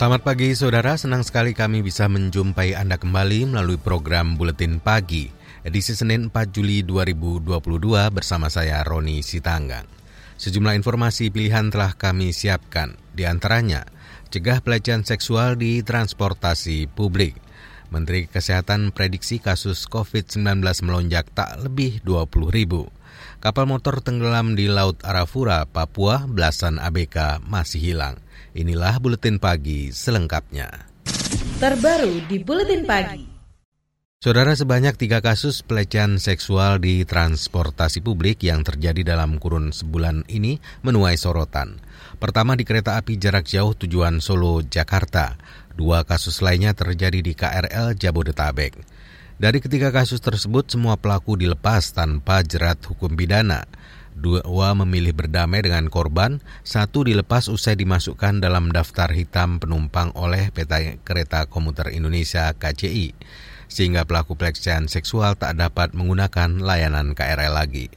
Selamat pagi saudara, senang sekali kami bisa menjumpai Anda kembali melalui program Buletin Pagi, edisi Senin 4 Juli 2022 bersama saya Roni Sitanggang. Sejumlah informasi pilihan telah kami siapkan, di antaranya cegah pelecehan seksual di transportasi publik. Menteri Kesehatan prediksi kasus COVID-19 melonjak tak lebih 20 ribu. Kapal motor tenggelam di Laut Arafura, Papua, belasan ABK masih hilang. Inilah buletin pagi selengkapnya. Terbaru di buletin pagi. Saudara sebanyak tiga kasus pelecehan seksual di transportasi publik yang terjadi dalam kurun sebulan ini menuai sorotan. Pertama di kereta api jarak jauh tujuan Solo, Jakarta. Dua kasus lainnya terjadi di KRL Jabodetabek. Dari ketiga kasus tersebut, semua pelaku dilepas tanpa jerat hukum pidana. Dua memilih berdamai dengan korban, satu dilepas usai dimasukkan dalam daftar hitam penumpang oleh PT Kereta Komuter Indonesia KCI, sehingga pelaku pelecehan seksual tak dapat menggunakan layanan KRL lagi.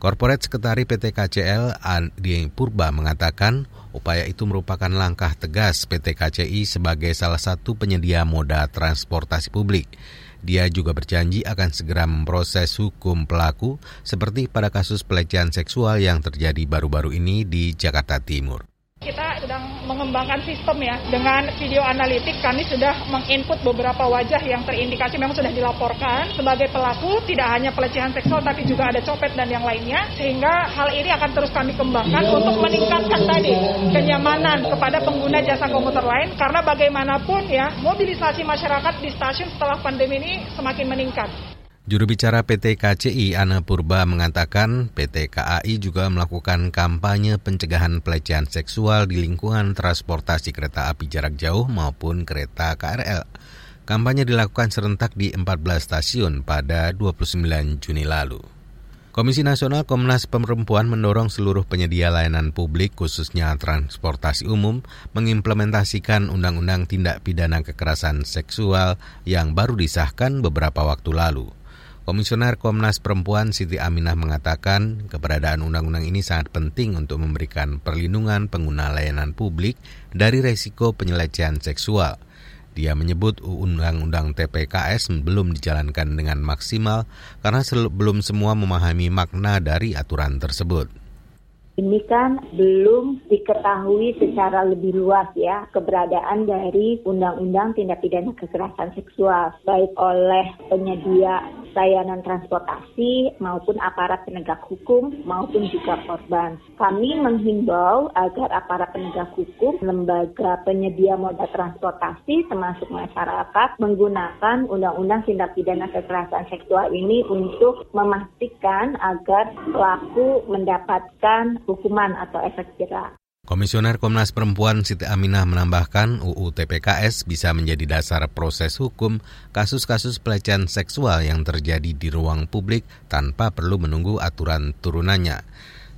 Korporat Sekretari PT KCL Adi Purba mengatakan upaya itu merupakan langkah tegas PT KCI sebagai salah satu penyedia moda transportasi publik dia juga berjanji akan segera memproses hukum pelaku seperti pada kasus pelecehan seksual yang terjadi baru-baru ini di Jakarta Timur. Kita sedang mengembangkan sistem ya. Dengan video analitik kami sudah menginput beberapa wajah yang terindikasi memang sudah dilaporkan sebagai pelaku tidak hanya pelecehan seksual tapi juga ada copet dan yang lainnya. Sehingga hal ini akan terus kami kembangkan untuk meningkatkan tadi kenyamanan kepada pengguna jasa komuter lain karena bagaimanapun ya mobilisasi masyarakat di stasiun setelah pandemi ini semakin meningkat. Juru bicara PT KCI Ana Purba mengatakan PT KAI juga melakukan kampanye pencegahan pelecehan seksual di lingkungan transportasi kereta api jarak jauh maupun kereta KRL. Kampanye dilakukan serentak di 14 stasiun pada 29 Juni lalu. Komisi Nasional Komnas Perempuan mendorong seluruh penyedia layanan publik khususnya transportasi umum mengimplementasikan Undang-Undang Tindak Pidana Kekerasan Seksual yang baru disahkan beberapa waktu lalu. Komisioner Komnas Perempuan Siti Aminah mengatakan keberadaan undang-undang ini sangat penting untuk memberikan perlindungan pengguna layanan publik dari resiko penyelecehan seksual. Dia menyebut undang-undang TPKS belum dijalankan dengan maksimal karena belum semua memahami makna dari aturan tersebut ini kan belum diketahui secara lebih luas ya keberadaan dari Undang-Undang Tindak Pidana Kekerasan Seksual baik oleh penyedia layanan transportasi maupun aparat penegak hukum maupun juga korban. Kami menghimbau agar aparat penegak hukum, lembaga penyedia moda transportasi termasuk masyarakat menggunakan Undang-Undang Tindak Pidana Kekerasan Seksual ini untuk memastikan agar pelaku mendapatkan hukuman atau efek jerah. Komisioner Komnas Perempuan Siti Aminah menambahkan UU TPKS bisa menjadi dasar proses hukum kasus-kasus pelecehan seksual yang terjadi di ruang publik tanpa perlu menunggu aturan turunannya.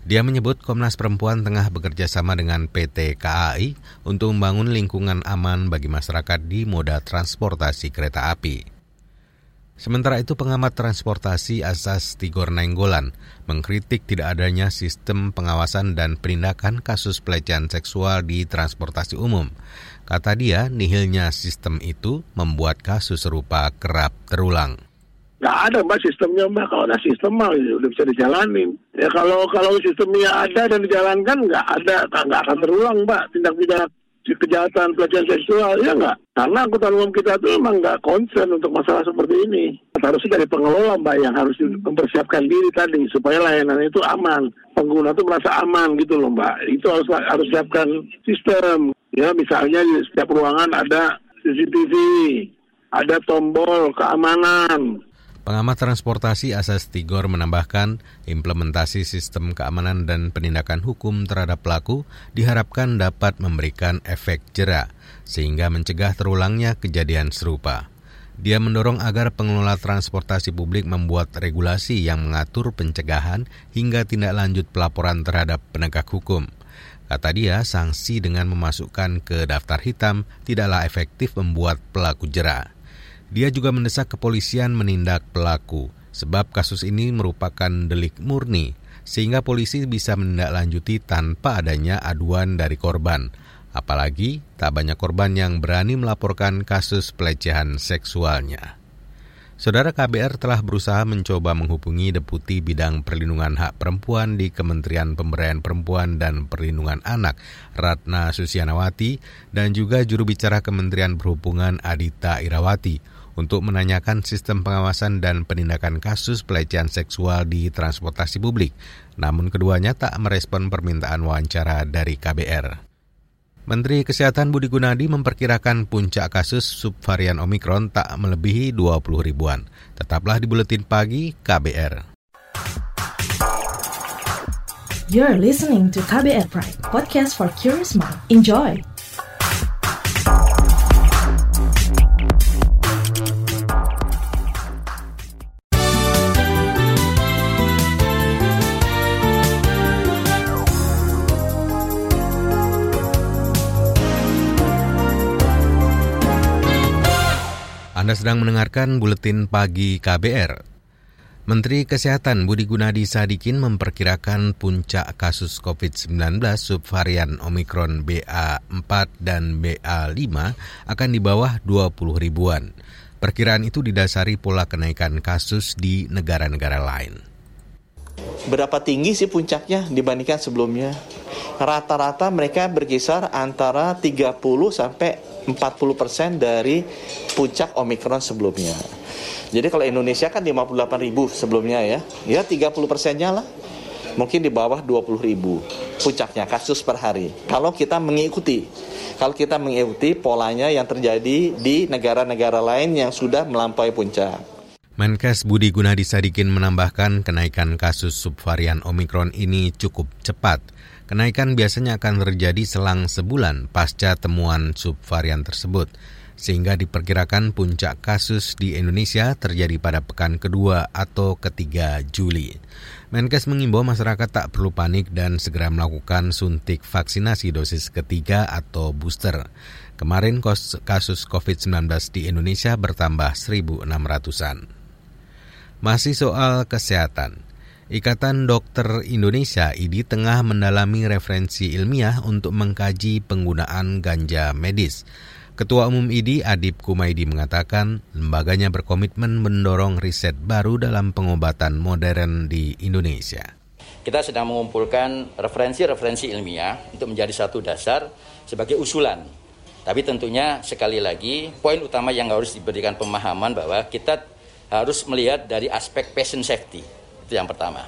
Dia menyebut Komnas Perempuan tengah bekerja sama dengan PT KAI untuk membangun lingkungan aman bagi masyarakat di moda transportasi kereta api. Sementara itu pengamat transportasi Asas Tigor Nainggolan mengkritik tidak adanya sistem pengawasan dan penindakan kasus pelecehan seksual di transportasi umum. Kata dia, nihilnya sistem itu membuat kasus serupa kerap terulang. Nggak ada mbak sistemnya mbak, kalau ada sistem mah ya udah bisa dijalanin. Ya kalau kalau sistemnya ada dan dijalankan nggak ada, nggak akan terulang mbak tindak pidana kejahatan pelecehan seksual ya enggak karena angkutan umum kita itu memang nggak concern untuk masalah seperti ini. Harusnya dari pengelola mbak yang harus mempersiapkan diri tadi supaya layanan itu aman. Pengguna itu merasa aman gitu loh mbak. Itu harus harus siapkan sistem. Ya misalnya di setiap ruangan ada CCTV ada tombol keamanan Pengamat transportasi Asas Tigor menambahkan, implementasi sistem keamanan dan penindakan hukum terhadap pelaku diharapkan dapat memberikan efek jera, sehingga mencegah terulangnya kejadian serupa. Dia mendorong agar pengelola transportasi publik membuat regulasi yang mengatur pencegahan hingga tindak lanjut pelaporan terhadap penegak hukum. Kata dia, sanksi dengan memasukkan ke daftar hitam tidaklah efektif membuat pelaku jera. Dia juga mendesak kepolisian menindak pelaku, sebab kasus ini merupakan delik murni, sehingga polisi bisa menindaklanjuti tanpa adanya aduan dari korban Apalagi tak banyak korban yang berani melaporkan kasus pelecehan seksualnya. Saudara KBR telah berusaha mencoba menghubungi Deputi Bidang Perlindungan Hak Perempuan di Kementerian Pemberdayaan Perempuan dan Perlindungan Anak, Ratna Susianawati, dan juga juru bicara Kementerian Perhubungan Adita Irawati untuk menanyakan sistem pengawasan dan penindakan kasus pelecehan seksual di transportasi publik. Namun keduanya tak merespon permintaan wawancara dari KBR. Menteri Kesehatan Budi Gunadi memperkirakan puncak kasus subvarian Omikron tak melebihi 20 ribuan. Tetaplah di Buletin Pagi KBR. You're listening to KBR Pride, podcast for curious mind. Enjoy! Anda sedang mendengarkan buletin pagi KBR. Menteri Kesehatan Budi Gunadi Sadikin memperkirakan puncak kasus COVID-19 subvarian Omikron BA4 dan BA5 akan di bawah 20 ribuan. Perkiraan itu didasari pola kenaikan kasus di negara-negara lain. Berapa tinggi sih puncaknya dibandingkan sebelumnya? Rata-rata mereka berkisar antara 30 sampai 40% dari puncak Omikron sebelumnya. Jadi kalau Indonesia kan 58 ribu sebelumnya ya, ya 30 persennya lah. Mungkin di bawah 20 ribu puncaknya kasus per hari. Kalau kita mengikuti, kalau kita mengikuti polanya yang terjadi di negara-negara lain yang sudah melampaui puncak. Menkes Budi Gunadi Sadikin menambahkan kenaikan kasus subvarian Omikron ini cukup cepat Kenaikan biasanya akan terjadi selang sebulan pasca temuan subvarian tersebut, sehingga diperkirakan puncak kasus di Indonesia terjadi pada pekan kedua atau ketiga Juli. Menkes mengimbau masyarakat tak perlu panik dan segera melakukan suntik vaksinasi dosis ketiga atau booster. Kemarin kasus COVID-19 di Indonesia bertambah 1.600-an. Masih soal kesehatan. Ikatan Dokter Indonesia IDI tengah mendalami referensi ilmiah untuk mengkaji penggunaan ganja medis. Ketua Umum IDI Adib Kumaidi mengatakan lembaganya berkomitmen mendorong riset baru dalam pengobatan modern di Indonesia. Kita sedang mengumpulkan referensi-referensi ilmiah untuk menjadi satu dasar sebagai usulan. Tapi tentunya sekali lagi poin utama yang harus diberikan pemahaman bahwa kita harus melihat dari aspek patient safety itu yang pertama.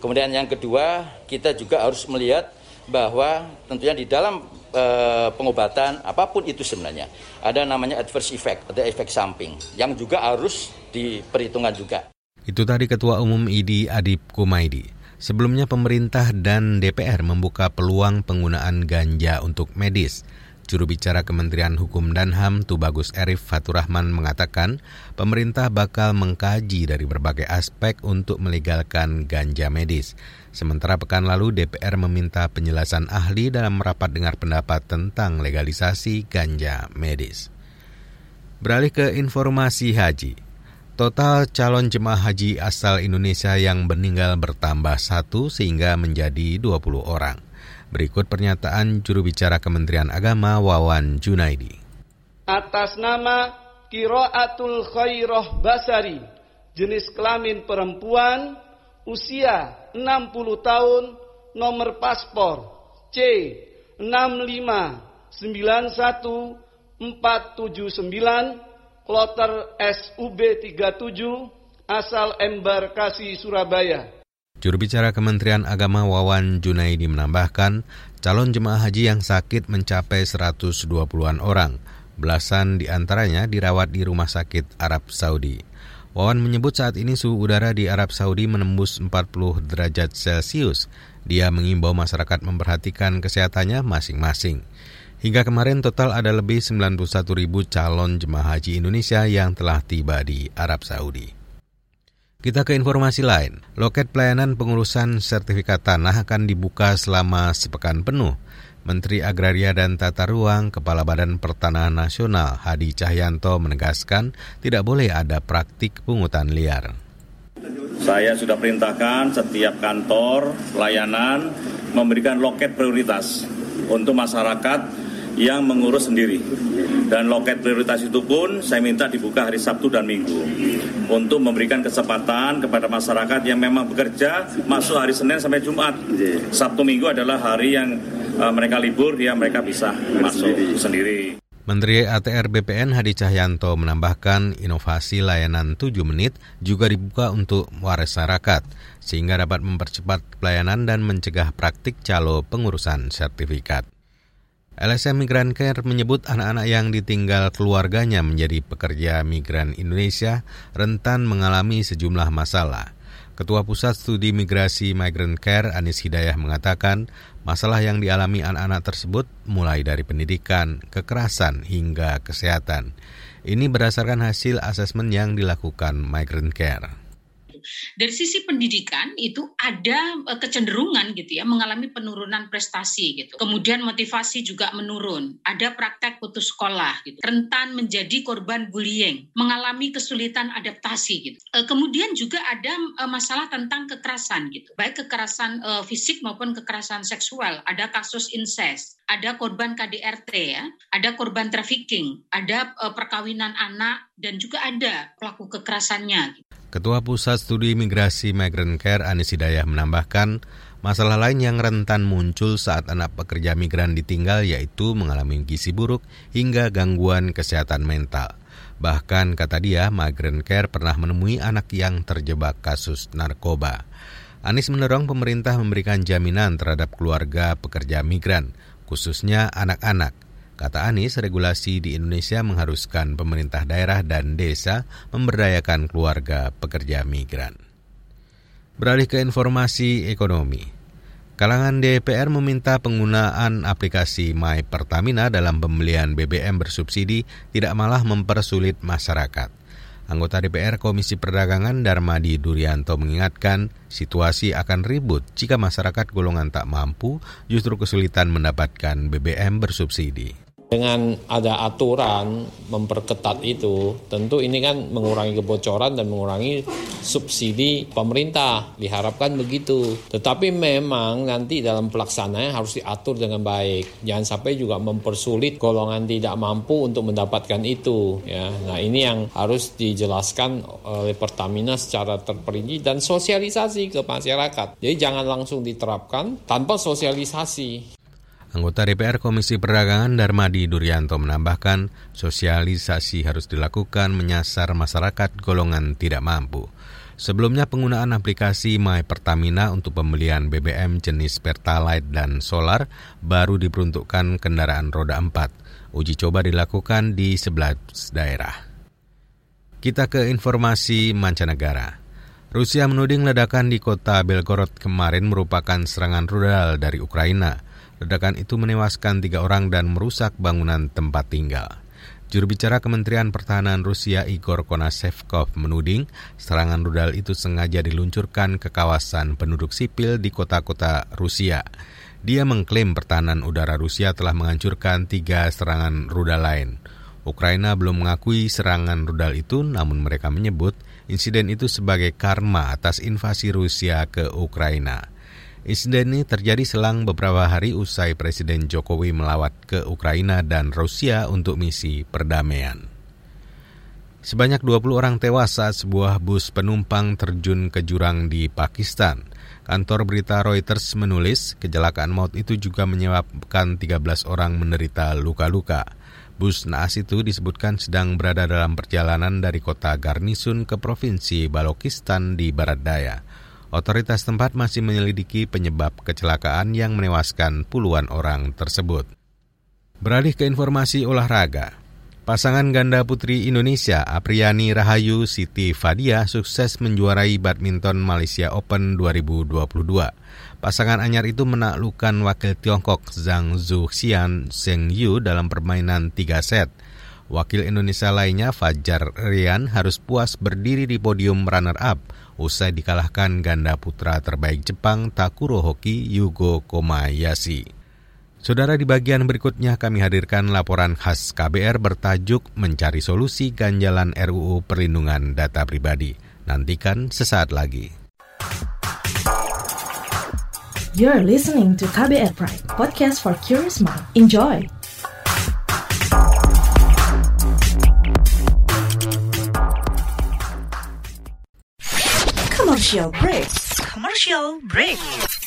Kemudian yang kedua, kita juga harus melihat bahwa tentunya di dalam e, pengobatan apa pun itu sebenarnya ada namanya adverse effect, ada efek samping yang juga harus diperhitungkan juga. Itu tadi Ketua Umum IDI Adib Kumaidi. Sebelumnya pemerintah dan DPR membuka peluang penggunaan ganja untuk medis. Juru bicara Kementerian Hukum dan HAM Tubagus Erif Faturahman mengatakan pemerintah bakal mengkaji dari berbagai aspek untuk melegalkan ganja medis. Sementara pekan lalu DPR meminta penjelasan ahli dalam rapat dengar pendapat tentang legalisasi ganja medis. Beralih ke informasi haji. Total calon jemaah haji asal Indonesia yang meninggal bertambah satu sehingga menjadi 20 orang. Berikut pernyataan juru bicara Kementerian Agama Wawan Junaidi. Atas nama Kiroatul Khairah Basari, jenis kelamin perempuan, usia 60 tahun, nomor paspor C 6591479, kloter SUB 37, asal embarkasi Surabaya. Juru bicara Kementerian Agama Wawan Junaidi menambahkan, calon jemaah haji yang sakit mencapai 120-an orang. Belasan di antaranya dirawat di rumah sakit Arab Saudi. Wawan menyebut saat ini suhu udara di Arab Saudi menembus 40 derajat Celcius. Dia mengimbau masyarakat memperhatikan kesehatannya masing-masing. Hingga kemarin total ada lebih 91 ribu calon jemaah haji Indonesia yang telah tiba di Arab Saudi. Kita ke informasi lain. Loket pelayanan pengurusan sertifikat tanah akan dibuka selama sepekan penuh. Menteri Agraria dan Tata Ruang Kepala Badan Pertanahan Nasional Hadi Cahyanto menegaskan tidak boleh ada praktik pungutan liar. Saya sudah perintahkan setiap kantor layanan memberikan loket prioritas untuk masyarakat yang mengurus sendiri. Dan loket prioritas itu pun saya minta dibuka hari Sabtu dan Minggu untuk memberikan kesempatan kepada masyarakat yang memang bekerja masuk hari Senin sampai Jumat. Sabtu Minggu adalah hari yang uh, mereka libur, ya mereka bisa masuk sendiri. Menteri ATR BPN Hadi Cahyanto menambahkan inovasi layanan 7 menit juga dibuka untuk masyarakat sehingga dapat mempercepat pelayanan dan mencegah praktik calo pengurusan sertifikat. LSM Migran Care menyebut anak-anak yang ditinggal keluarganya menjadi pekerja migran Indonesia rentan mengalami sejumlah masalah. Ketua Pusat Studi Migrasi Migrant Care Anis Hidayah mengatakan masalah yang dialami anak-anak tersebut mulai dari pendidikan, kekerasan, hingga kesehatan. Ini berdasarkan hasil asesmen yang dilakukan Migrant Care dari sisi pendidikan itu ada uh, kecenderungan gitu ya mengalami penurunan prestasi gitu. Kemudian motivasi juga menurun. Ada praktek putus sekolah gitu. Rentan menjadi korban bullying, mengalami kesulitan adaptasi gitu. Uh, kemudian juga ada uh, masalah tentang kekerasan gitu. Baik kekerasan fisik maupun kekerasan seksual. Ada kasus incest, ada korban KDRT ya, ada korban trafficking, ada perkawinan anak dan juga ada pelaku kekerasannya. Gitu. Ketua Pusat Studi Migrasi Migrant Care Anis Hidayah menambahkan, masalah lain yang rentan muncul saat anak pekerja migran ditinggal yaitu mengalami gizi buruk hingga gangguan kesehatan mental. Bahkan kata dia, Migrant Care pernah menemui anak yang terjebak kasus narkoba. Anis mendorong pemerintah memberikan jaminan terhadap keluarga pekerja migran, khususnya anak-anak, Kata Anies, regulasi di Indonesia mengharuskan pemerintah daerah dan desa memberdayakan keluarga pekerja migran. Beralih ke informasi ekonomi. Kalangan DPR meminta penggunaan aplikasi My Pertamina dalam pembelian BBM bersubsidi tidak malah mempersulit masyarakat. Anggota DPR Komisi Perdagangan Darmadi Durianto mengingatkan situasi akan ribut jika masyarakat golongan tak mampu justru kesulitan mendapatkan BBM bersubsidi. Dengan ada aturan memperketat itu, tentu ini kan mengurangi kebocoran dan mengurangi subsidi pemerintah. Diharapkan begitu. Tetapi memang nanti dalam pelaksanaannya harus diatur dengan baik. Jangan sampai juga mempersulit golongan tidak mampu untuk mendapatkan itu. Ya, nah ini yang harus dijelaskan oleh Pertamina secara terperinci dan sosialisasi ke masyarakat. Jadi jangan langsung diterapkan tanpa sosialisasi. Anggota DPR Komisi Perdagangan Darmadi Durianto menambahkan, sosialisasi harus dilakukan menyasar masyarakat golongan tidak mampu. Sebelumnya penggunaan aplikasi My Pertamina untuk pembelian BBM jenis Pertalite dan solar baru diperuntukkan kendaraan roda 4. Uji coba dilakukan di 11 daerah. Kita ke informasi mancanegara. Rusia menuding ledakan di kota Belgorod kemarin merupakan serangan rudal dari Ukraina. Ledakan itu menewaskan tiga orang dan merusak bangunan tempat tinggal. Juru bicara Kementerian Pertahanan Rusia Igor Konasevkov menuding serangan rudal itu sengaja diluncurkan ke kawasan penduduk sipil di kota-kota Rusia. Dia mengklaim pertahanan udara Rusia telah menghancurkan tiga serangan rudal lain. Ukraina belum mengakui serangan rudal itu, namun mereka menyebut insiden itu sebagai karma atas invasi Rusia ke Ukraina. Insiden ini terjadi selang beberapa hari usai Presiden Jokowi melawat ke Ukraina dan Rusia untuk misi perdamaian. Sebanyak 20 orang tewas saat sebuah bus penumpang terjun ke jurang di Pakistan. Kantor berita Reuters menulis kecelakaan maut itu juga menyebabkan 13 orang menderita luka-luka. Bus naas itu disebutkan sedang berada dalam perjalanan dari kota Garnisun ke provinsi Balochistan di barat daya. Otoritas tempat masih menyelidiki penyebab kecelakaan yang menewaskan puluhan orang tersebut. Beralih ke informasi olahraga. Pasangan ganda putri Indonesia Apriani Rahayu Siti Fadia sukses menjuarai badminton Malaysia Open 2022. Pasangan anyar itu menaklukkan wakil Tiongkok Zhang Zuxian Zheng Yu dalam permainan 3 set. Wakil Indonesia lainnya Fajar Rian harus puas berdiri di podium runner-up usai dikalahkan ganda putra terbaik Jepang Takuro Hoki Yugo Komayashi. Saudara di bagian berikutnya kami hadirkan laporan khas KBR bertajuk Mencari Solusi Ganjalan RUU Perlindungan Data Pribadi. Nantikan sesaat lagi. You're listening to KBR Pride, podcast for curious mind. Enjoy! Commercial break. Commercial break.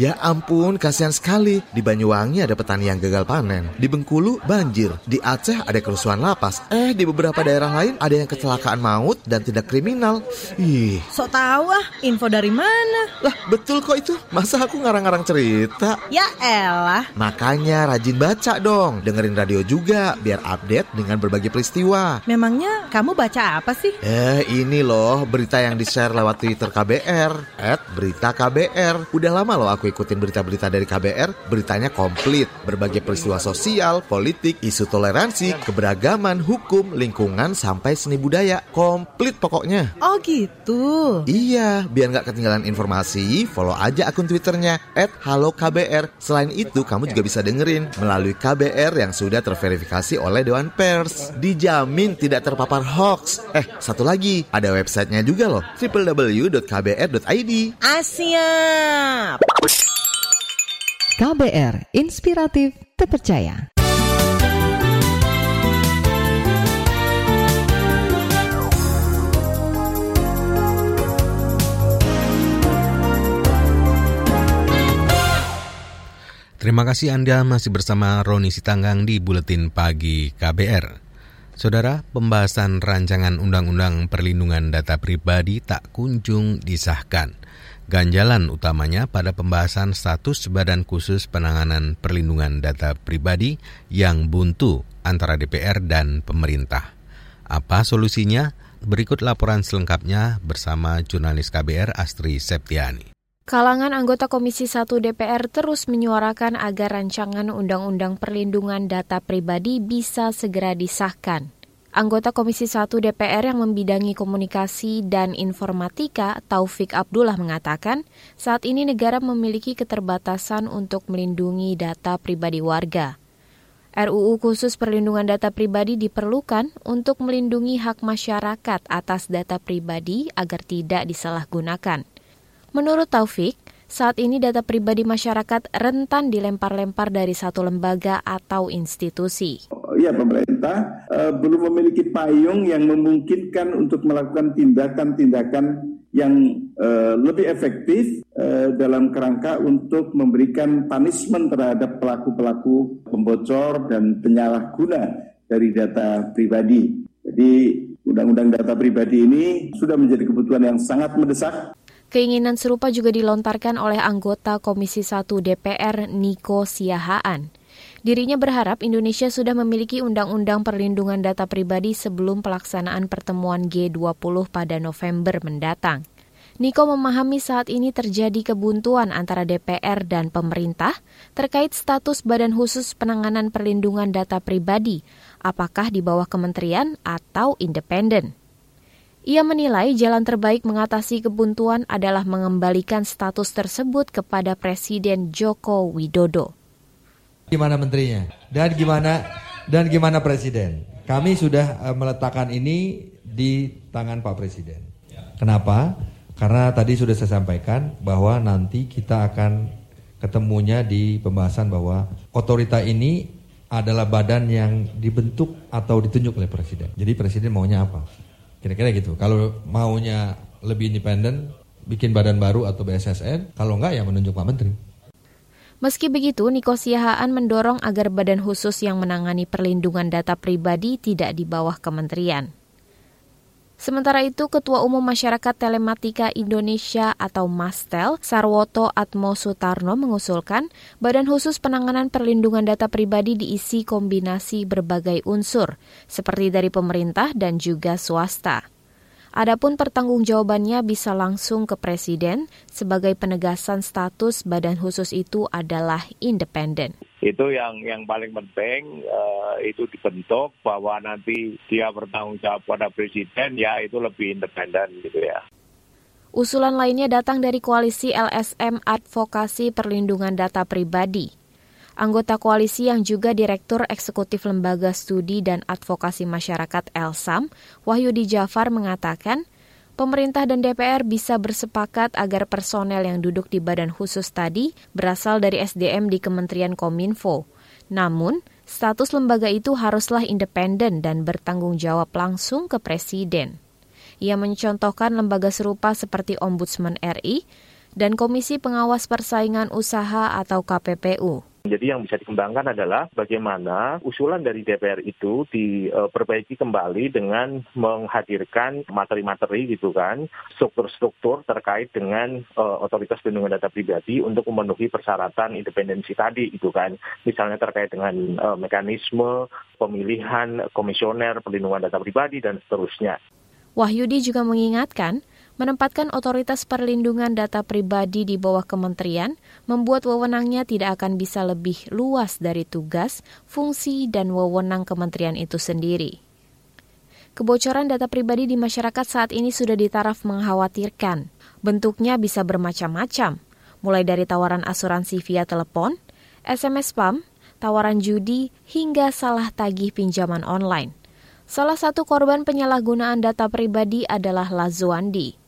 Ya ampun, kasihan sekali. Di Banyuwangi ada petani yang gagal panen. Di Bengkulu banjir. Di Aceh ada kerusuhan lapas. Eh, di beberapa daerah lain ada yang kecelakaan maut dan tidak kriminal. Ih. Sok tahu ah, info dari mana? Lah, betul kok itu. Masa aku ngarang-ngarang cerita? Ya elah. Makanya rajin baca dong. Dengerin radio juga biar update dengan berbagai peristiwa. Memangnya kamu baca apa sih? Eh, ini loh berita yang di-share lewat Twitter KBR. At berita KBR. Udah lama loh aku aku ikutin berita-berita dari KBR, beritanya komplit. Berbagai peristiwa sosial, politik, isu toleransi, keberagaman, hukum, lingkungan, sampai seni budaya. Komplit pokoknya. Oh gitu? Iya, biar nggak ketinggalan informasi, follow aja akun Twitternya at Halo KBR. Selain itu, kamu juga bisa dengerin melalui KBR yang sudah terverifikasi oleh Dewan Pers. Dijamin tidak terpapar hoax. Eh, satu lagi, ada websitenya juga loh, www.kbr.id. Asyap! KBR Inspiratif Terpercaya. Terima kasih Anda masih bersama Roni Sitanggang di Buletin Pagi KBR. Saudara, pembahasan rancangan Undang-Undang Perlindungan Data Pribadi tak kunjung disahkan. Ganjalan utamanya pada pembahasan status Badan Khusus Penanganan Perlindungan Data Pribadi yang buntu antara DPR dan pemerintah. Apa solusinya? Berikut laporan selengkapnya bersama jurnalis KBR Astri Septiani. Kalangan anggota Komisi 1 DPR terus menyuarakan agar rancangan Undang-Undang Perlindungan Data Pribadi bisa segera disahkan. Anggota Komisi 1 DPR yang membidangi komunikasi dan informatika, Taufik Abdullah mengatakan, saat ini negara memiliki keterbatasan untuk melindungi data pribadi warga. RUU khusus perlindungan data pribadi diperlukan untuk melindungi hak masyarakat atas data pribadi agar tidak disalahgunakan. Menurut Taufik, saat ini data pribadi masyarakat rentan dilempar-lempar dari satu lembaga atau institusi. Ya, pemerintah uh, belum memiliki payung yang memungkinkan untuk melakukan tindakan-tindakan yang uh, lebih efektif uh, dalam kerangka untuk memberikan punishment terhadap pelaku-pelaku pembocor dan penyalahguna dari data pribadi. Jadi undang-undang data pribadi ini sudah menjadi kebutuhan yang sangat mendesak Keinginan serupa juga dilontarkan oleh anggota Komisi 1 DPR Niko Siahaan. Dirinya berharap Indonesia sudah memiliki undang-undang perlindungan data pribadi sebelum pelaksanaan pertemuan G20 pada November mendatang. Niko memahami saat ini terjadi kebuntuan antara DPR dan pemerintah terkait status Badan Khusus Penanganan Perlindungan Data Pribadi, apakah di bawah kementerian atau independen. Ia menilai jalan terbaik mengatasi kebuntuan adalah mengembalikan status tersebut kepada Presiden Joko Widodo. Gimana menterinya dan gimana dan gimana presiden? Kami sudah uh, meletakkan ini di tangan Pak Presiden. Kenapa? Karena tadi sudah saya sampaikan bahwa nanti kita akan ketemunya di pembahasan bahwa otorita ini adalah badan yang dibentuk atau ditunjuk oleh presiden. Jadi presiden maunya apa? Kira-kira gitu. Kalau maunya lebih independen, bikin badan baru atau BSSN. Kalau enggak ya menunjuk Pak Menteri. Meski begitu, Niko Siahaan mendorong agar badan khusus yang menangani perlindungan data pribadi tidak di bawah kementerian. Sementara itu, Ketua Umum Masyarakat Telematika Indonesia atau MASTEL, Sarwoto Atmo Sutarno mengusulkan Badan Khusus Penanganan Perlindungan Data Pribadi diisi kombinasi berbagai unsur, seperti dari pemerintah dan juga swasta. Adapun pertanggungjawabannya bisa langsung ke Presiden sebagai penegasan status badan khusus itu adalah independen. Itu yang yang paling penting uh, itu dibentuk bahwa nanti dia bertanggung jawab pada Presiden ya itu lebih independen gitu ya. Usulan lainnya datang dari koalisi LSM Advokasi Perlindungan Data Pribadi. Anggota koalisi yang juga Direktur Eksekutif Lembaga Studi dan Advokasi Masyarakat Elsam, Wahyudi Jafar mengatakan, pemerintah dan DPR bisa bersepakat agar personel yang duduk di badan khusus tadi berasal dari SDM di Kementerian Kominfo. Namun, status lembaga itu haruslah independen dan bertanggung jawab langsung ke Presiden. Ia mencontohkan lembaga serupa seperti Ombudsman RI dan Komisi Pengawas Persaingan Usaha atau KPPU. Jadi yang bisa dikembangkan adalah bagaimana usulan dari DPR itu diperbaiki kembali dengan menghadirkan materi-materi gitu kan, struktur-struktur terkait dengan uh, otoritas perlindungan data pribadi untuk memenuhi persyaratan independensi tadi gitu kan. Misalnya terkait dengan uh, mekanisme pemilihan komisioner perlindungan data pribadi dan seterusnya. Wahyudi juga mengingatkan menempatkan otoritas perlindungan data pribadi di bawah kementerian membuat wewenangnya tidak akan bisa lebih luas dari tugas, fungsi, dan wewenang kementerian itu sendiri. Kebocoran data pribadi di masyarakat saat ini sudah ditaraf mengkhawatirkan. Bentuknya bisa bermacam-macam, mulai dari tawaran asuransi via telepon, SMS spam, tawaran judi, hingga salah tagih pinjaman online. Salah satu korban penyalahgunaan data pribadi adalah Lazuandi.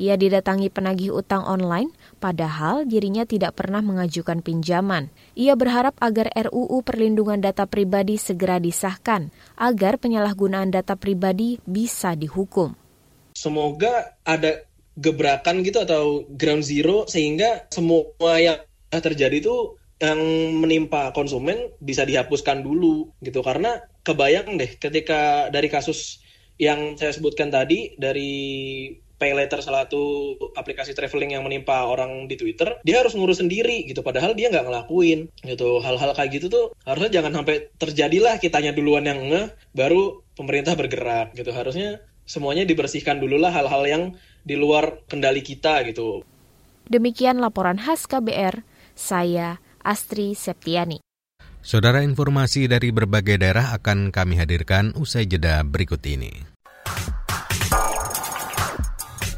Ia didatangi penagih utang online, padahal dirinya tidak pernah mengajukan pinjaman. Ia berharap agar RUU Perlindungan Data Pribadi segera disahkan, agar penyalahgunaan data pribadi bisa dihukum. Semoga ada gebrakan gitu atau ground zero sehingga semua yang terjadi itu yang menimpa konsumen bisa dihapuskan dulu gitu karena kebayang deh ketika dari kasus yang saya sebutkan tadi dari pay letter salah satu aplikasi traveling yang menimpa orang di Twitter, dia harus ngurus sendiri gitu. Padahal dia nggak ngelakuin gitu. Hal-hal kayak gitu tuh harusnya jangan sampai terjadilah kitanya duluan yang ngeh, baru pemerintah bergerak gitu. Harusnya semuanya dibersihkan dulu lah hal-hal yang di luar kendali kita gitu. Demikian laporan khas KBR, saya Astri Septiani. Saudara informasi dari berbagai daerah akan kami hadirkan usai jeda berikut ini.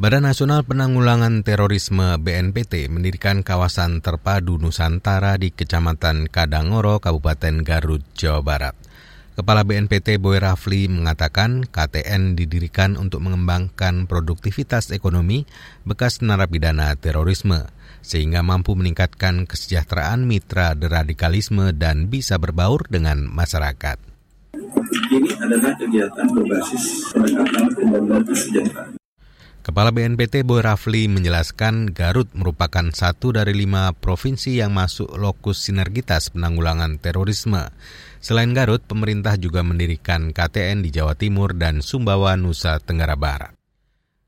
Badan Nasional Penanggulangan Terorisme BNPT mendirikan kawasan terpadu Nusantara di Kecamatan Kadangoro, Kabupaten Garut, Jawa Barat. Kepala BNPT Boy Rafli mengatakan KTN didirikan untuk mengembangkan produktivitas ekonomi bekas narapidana terorisme, sehingga mampu meningkatkan kesejahteraan mitra deradikalisme dan bisa berbaur dengan masyarakat. Ini adalah kegiatan berbasis pendekatan pembangunan kesejahteraan. Kepala BNPT Boy Rafli menjelaskan Garut merupakan satu dari lima provinsi yang masuk lokus sinergitas penanggulangan terorisme. Selain Garut, pemerintah juga mendirikan KTN di Jawa Timur dan Sumbawa, Nusa Tenggara Barat.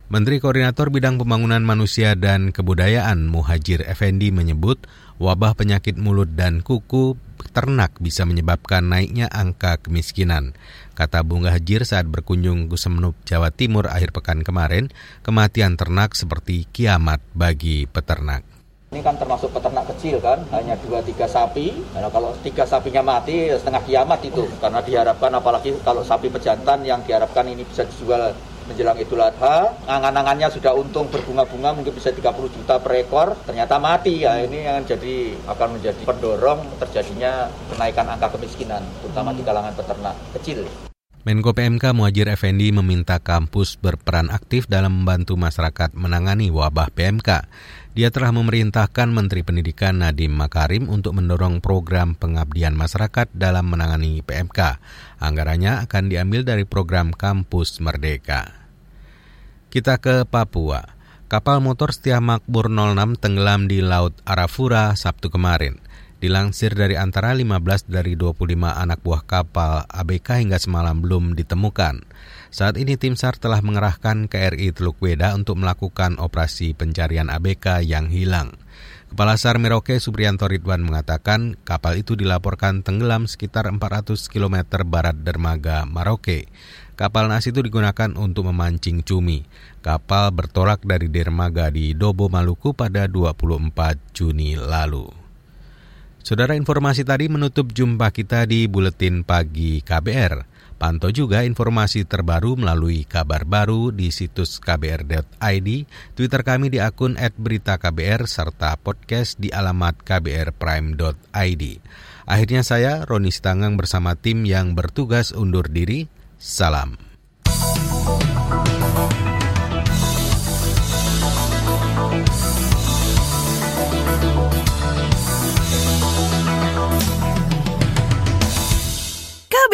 Menteri Koordinator Bidang Pembangunan Manusia dan Kebudayaan Muhajir Effendi menyebut wabah penyakit mulut dan kuku ternak bisa menyebabkan naiknya angka kemiskinan. Kata Bunga Hajir saat berkunjung ke Semenup, Jawa Timur akhir pekan kemarin, kematian ternak seperti kiamat bagi peternak. Ini kan termasuk peternak kecil kan, hanya dua tiga sapi. Nah, kalau tiga sapinya mati, setengah kiamat itu. Karena diharapkan, apalagi kalau sapi pejantan yang diharapkan ini bisa dijual menjelang Idul Adha, angan-angannya sudah untung berbunga-bunga mungkin bisa 30 juta per ekor, ternyata mati. Ya ini yang jadi akan menjadi pendorong terjadinya kenaikan angka kemiskinan terutama di kalangan peternak kecil. Menko PMK Muhajir Effendi meminta kampus berperan aktif dalam membantu masyarakat menangani wabah PMK. Dia telah memerintahkan Menteri Pendidikan Nadiem Makarim untuk mendorong program pengabdian masyarakat dalam menangani PMK. Anggarannya akan diambil dari program Kampus Merdeka. Kita ke Papua. Kapal motor Setia Makmur 06 tenggelam di Laut Arafura Sabtu kemarin. Dilansir dari antara 15 dari 25 anak buah kapal ABK hingga semalam belum ditemukan. Saat ini tim SAR telah mengerahkan KRI Teluk Weda untuk melakukan operasi pencarian ABK yang hilang. Kepala SAR Merauke Supriyanto Ridwan mengatakan kapal itu dilaporkan tenggelam sekitar 400 km barat dermaga Maroke. Kapal nas itu digunakan untuk memancing cumi. Kapal bertolak dari dermaga di Dobo, Maluku pada 24 Juni lalu. Saudara informasi tadi menutup jumpa kita di Buletin Pagi KBR. Pantau juga informasi terbaru melalui kabar baru di situs kbr.id, Twitter kami di akun @beritaKBR serta podcast di alamat kbrprime.id. Akhirnya saya Roni Stangang bersama tim yang bertugas undur diri. Salam.